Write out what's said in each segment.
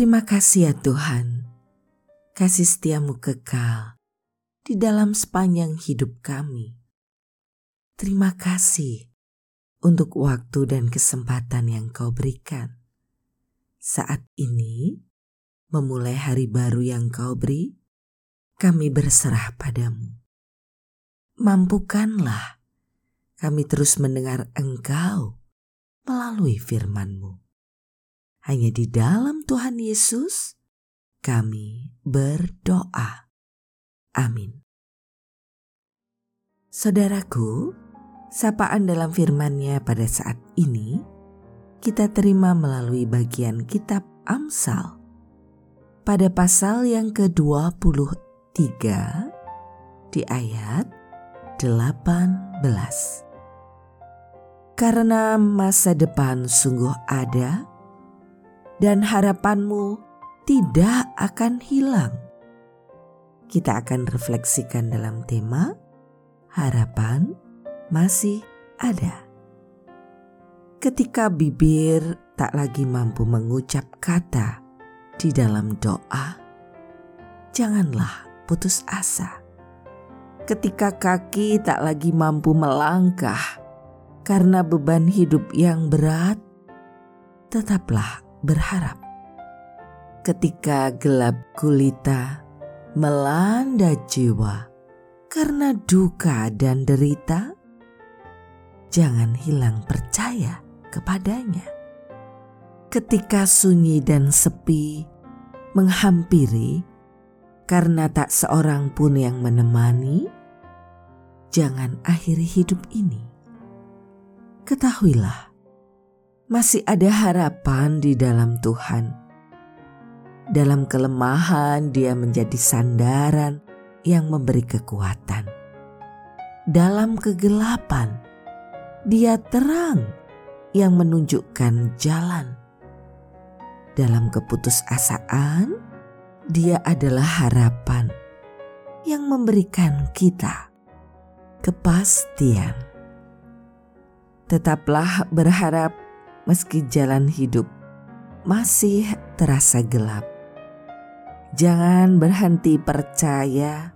Terima kasih ya Tuhan, kasih setiamu kekal di dalam sepanjang hidup kami. Terima kasih untuk waktu dan kesempatan yang kau berikan. Saat ini, memulai hari baru yang kau beri, kami berserah padamu. Mampukanlah kami terus mendengar engkau melalui firman-Mu. Hanya di dalam Tuhan Yesus kami berdoa. Amin. Saudaraku, sapaan dalam firman-Nya pada saat ini kita terima melalui bagian kitab Amsal pada pasal yang ke-23 di ayat 18. Karena masa depan sungguh ada, dan harapanmu tidak akan hilang. Kita akan refleksikan dalam tema harapan masih ada. Ketika bibir tak lagi mampu mengucap kata di dalam doa, janganlah putus asa. Ketika kaki tak lagi mampu melangkah karena beban hidup yang berat, tetaplah berharap. Ketika gelap gulita melanda jiwa karena duka dan derita, jangan hilang percaya kepadanya. Ketika sunyi dan sepi menghampiri karena tak seorang pun yang menemani, jangan akhiri hidup ini. Ketahuilah, masih ada harapan di dalam Tuhan. Dalam kelemahan, Dia menjadi sandaran yang memberi kekuatan. Dalam kegelapan, Dia terang yang menunjukkan jalan. Dalam keputusasaan, Dia adalah harapan yang memberikan kita kepastian. Tetaplah berharap meski jalan hidup masih terasa gelap. Jangan berhenti percaya,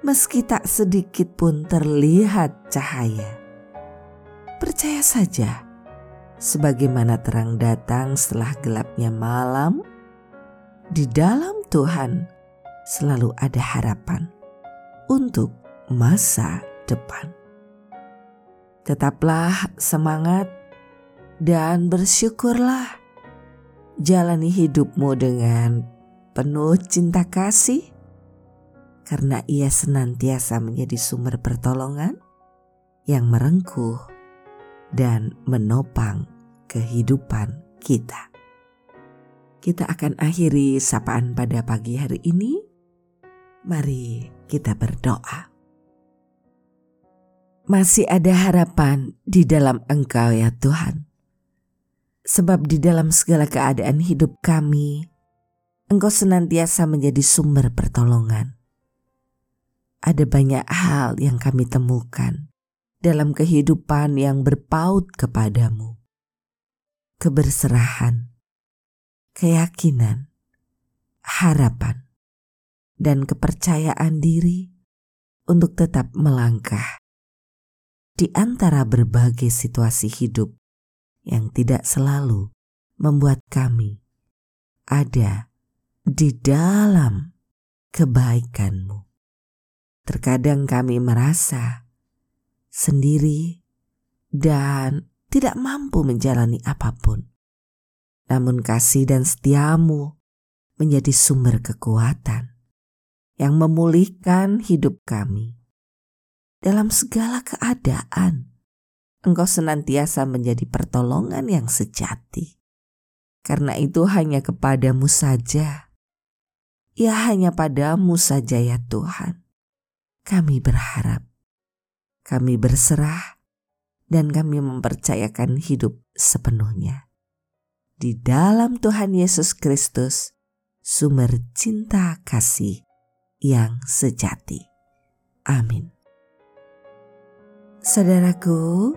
meski tak sedikit pun terlihat cahaya. Percaya saja, sebagaimana terang datang setelah gelapnya malam, di dalam Tuhan selalu ada harapan untuk masa depan. Tetaplah semangat dan bersyukurlah jalani hidupmu dengan penuh cinta kasih karena ia senantiasa menjadi sumber pertolongan yang merengkuh dan menopang kehidupan kita. Kita akan akhiri sapaan pada pagi hari ini. Mari kita berdoa. Masih ada harapan di dalam Engkau ya Tuhan sebab di dalam segala keadaan hidup kami, Engkau senantiasa menjadi sumber pertolongan. Ada banyak hal yang kami temukan dalam kehidupan yang berpaut kepadamu. Keberserahan, keyakinan, harapan, dan kepercayaan diri untuk tetap melangkah di antara berbagai situasi hidup yang tidak selalu membuat kami ada di dalam kebaikanmu. Terkadang kami merasa sendiri dan tidak mampu menjalani apa pun. Namun kasih dan setiamu menjadi sumber kekuatan yang memulihkan hidup kami dalam segala keadaan engkau senantiasa menjadi pertolongan yang sejati. Karena itu hanya kepadamu saja Ya hanya padamu saja ya Tuhan. Kami berharap, kami berserah, dan kami mempercayakan hidup sepenuhnya. Di dalam Tuhan Yesus Kristus, sumber cinta kasih yang sejati. Amin. Saudaraku,